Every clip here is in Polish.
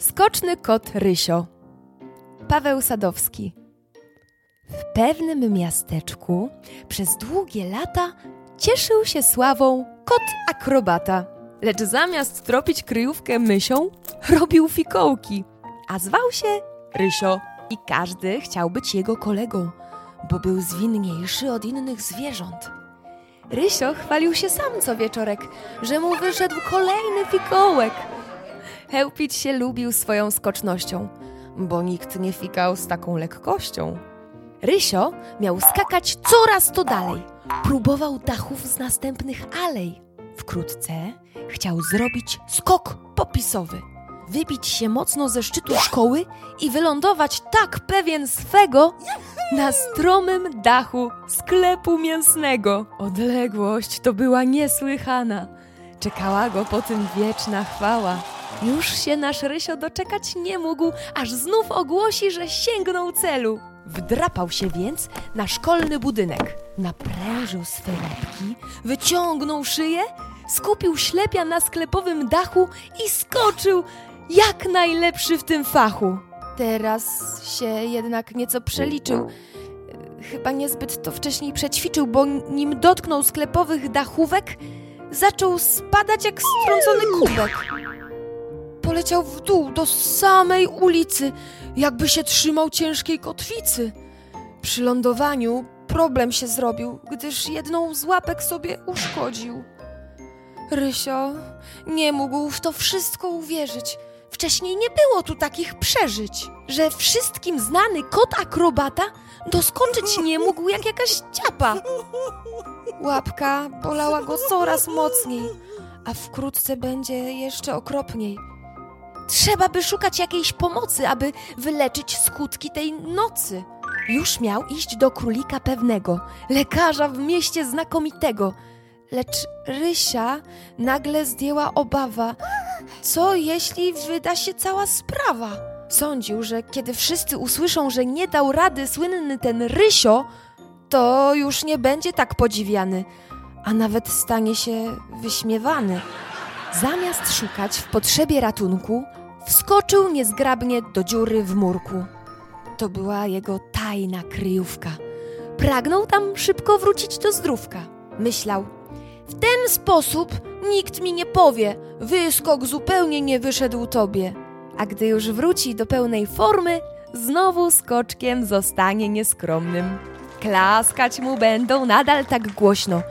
Skoczny kot Rysio. Paweł Sadowski. W pewnym miasteczku przez długie lata cieszył się sławą kot akrobata. Lecz zamiast tropić kryjówkę mysią, robił fikołki, a zwał się Rysio. I każdy chciał być jego kolegą, bo był zwinniejszy od innych zwierząt. Rysio chwalił się sam co wieczorek, że mu wyszedł kolejny fikołek. Chełpić się lubił swoją skocznością, bo nikt nie fikał z taką lekkością. Rysio miał skakać coraz to dalej. Próbował dachów z następnych alej. Wkrótce chciał zrobić skok popisowy. Wybić się mocno ze szczytu szkoły i wylądować tak pewien swego na stromym dachu sklepu mięsnego. Odległość to była niesłychana. Czekała go po tym wieczna chwała. Już się nasz Rysio doczekać nie mógł, aż znów ogłosi, że sięgnął celu. Wdrapał się więc na szkolny budynek. Naprężył swe łapki, wyciągnął szyję, skupił ślepia na sklepowym dachu i skoczył jak najlepszy w tym fachu. Teraz się jednak nieco przeliczył. Chyba niezbyt to wcześniej przećwiczył, bo nim dotknął sklepowych dachówek, zaczął spadać jak strącony kubek. Poleciał w dół do samej ulicy, jakby się trzymał ciężkiej kotwicy. Przy lądowaniu problem się zrobił, gdyż jedną z łapek sobie uszkodził. Rysio nie mógł w to wszystko uwierzyć. Wcześniej nie było tu takich przeżyć, że wszystkim znany kot akrobata doskoczyć nie mógł jak jakaś ciapa. Łapka bolała go coraz mocniej, a wkrótce będzie jeszcze okropniej. Trzeba by szukać jakiejś pomocy, aby wyleczyć skutki tej nocy. Już miał iść do królika pewnego, lekarza w mieście znakomitego. Lecz Rysia nagle zdjęła obawa. Co jeśli wyda się cała sprawa? Sądził, że kiedy wszyscy usłyszą, że nie dał rady słynny ten Rysio, to już nie będzie tak podziwiany, a nawet stanie się wyśmiewany. Zamiast szukać w potrzebie ratunku, wskoczył niezgrabnie do dziury w murku. To była jego tajna kryjówka. Pragnął tam szybko wrócić do zdrówka. Myślał, w ten sposób nikt mi nie powie, wyskok zupełnie nie wyszedł tobie. A gdy już wróci do pełnej formy, znowu skoczkiem zostanie nieskromnym. Klaskać mu będą nadal tak głośno,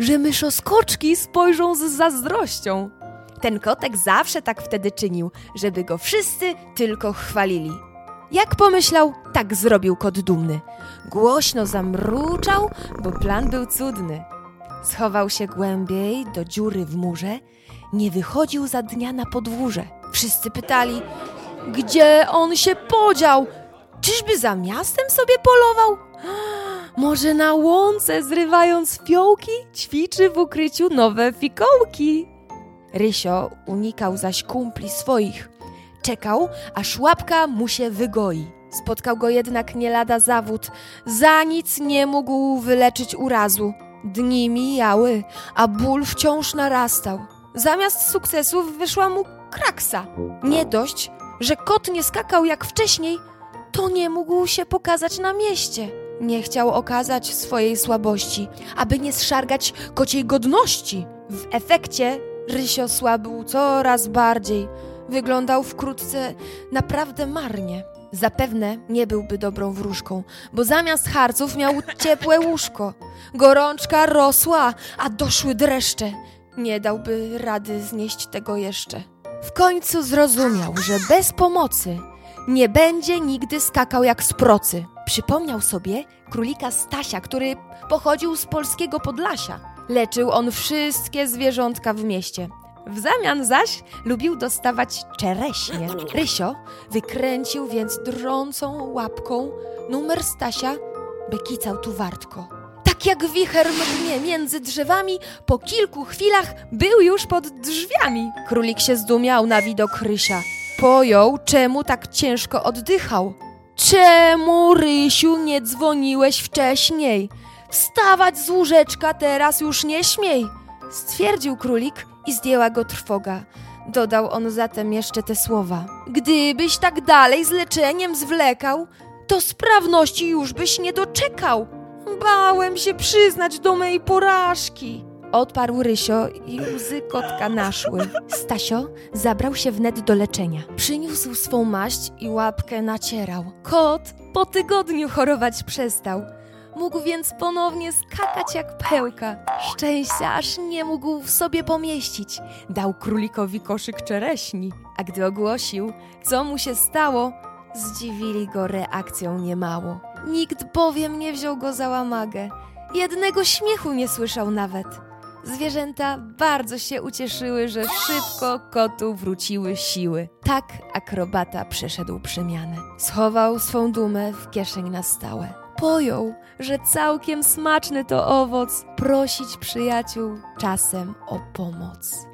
że myszoskoczki spojrzą z zazdrością. Ten kotek zawsze tak wtedy czynił, żeby go wszyscy tylko chwalili. Jak pomyślał, tak zrobił kot dumny. Głośno zamruczał, bo plan był cudny. Schował się głębiej do dziury w murze, nie wychodził za dnia na podwórze. Wszyscy pytali, gdzie on się podział? Czyżby za miastem sobie polował? Może na łące, zrywając fiołki, ćwiczy w ukryciu nowe fikołki. Rysio unikał zaś kumpli swoich. Czekał, aż łapka mu się wygoi. Spotkał go jednak nie lada zawód. Za nic nie mógł wyleczyć urazu. Dni mijały, a ból wciąż narastał. Zamiast sukcesów wyszła mu kraksa. Nie dość, że kot nie skakał jak wcześniej, to nie mógł się pokazać na mieście. Nie chciał okazać swojej słabości, aby nie zszargać kociej godności. W efekcie Rysio słabł coraz bardziej. Wyglądał wkrótce naprawdę marnie. Zapewne nie byłby dobrą wróżką, bo zamiast harców miał ciepłe łóżko. Gorączka rosła, a doszły dreszcze. Nie dałby rady znieść tego jeszcze. W końcu zrozumiał, że bez pomocy nie będzie nigdy skakał jak z procy. Przypomniał sobie królika Stasia, który pochodził z polskiego Podlasia. Leczył on wszystkie zwierzątka w mieście. W zamian zaś lubił dostawać czereśnie. Rysio wykręcił więc drącą łapką numer Stasia, by kicał tu wartko. Tak jak wicher mgnie między drzewami, po kilku chwilach był już pod drzwiami. Królik się zdumiał na widok Rysia. Pojął, czemu tak ciężko oddychał. Czemu, Rysiu, nie dzwoniłeś wcześniej? Wstawać z łóżeczka teraz już nie śmiej! Stwierdził królik i zdjęła go trwoga. Dodał on zatem jeszcze te słowa. Gdybyś tak dalej z leczeniem zwlekał, to sprawności już byś nie doczekał. Bałem się przyznać do mej porażki. Odparł Rysio i łzy kotka naszły. Stasio zabrał się wnet do leczenia. Przyniósł swą maść i łapkę nacierał. Kot po tygodniu chorować przestał. Mógł więc ponownie skakać jak pełka. Szczęścia aż nie mógł w sobie pomieścić. Dał królikowi koszyk czereśni, a gdy ogłosił, co mu się stało, zdziwili go reakcją niemało. Nikt bowiem nie wziął go za łamagę. Jednego śmiechu nie słyszał nawet. Zwierzęta bardzo się ucieszyły, że szybko kotu wróciły siły. Tak akrobata przeszedł przemianę. Schował swą dumę w kieszeń na stałe. Pojął, że całkiem smaczny to owoc prosić przyjaciół czasem o pomoc.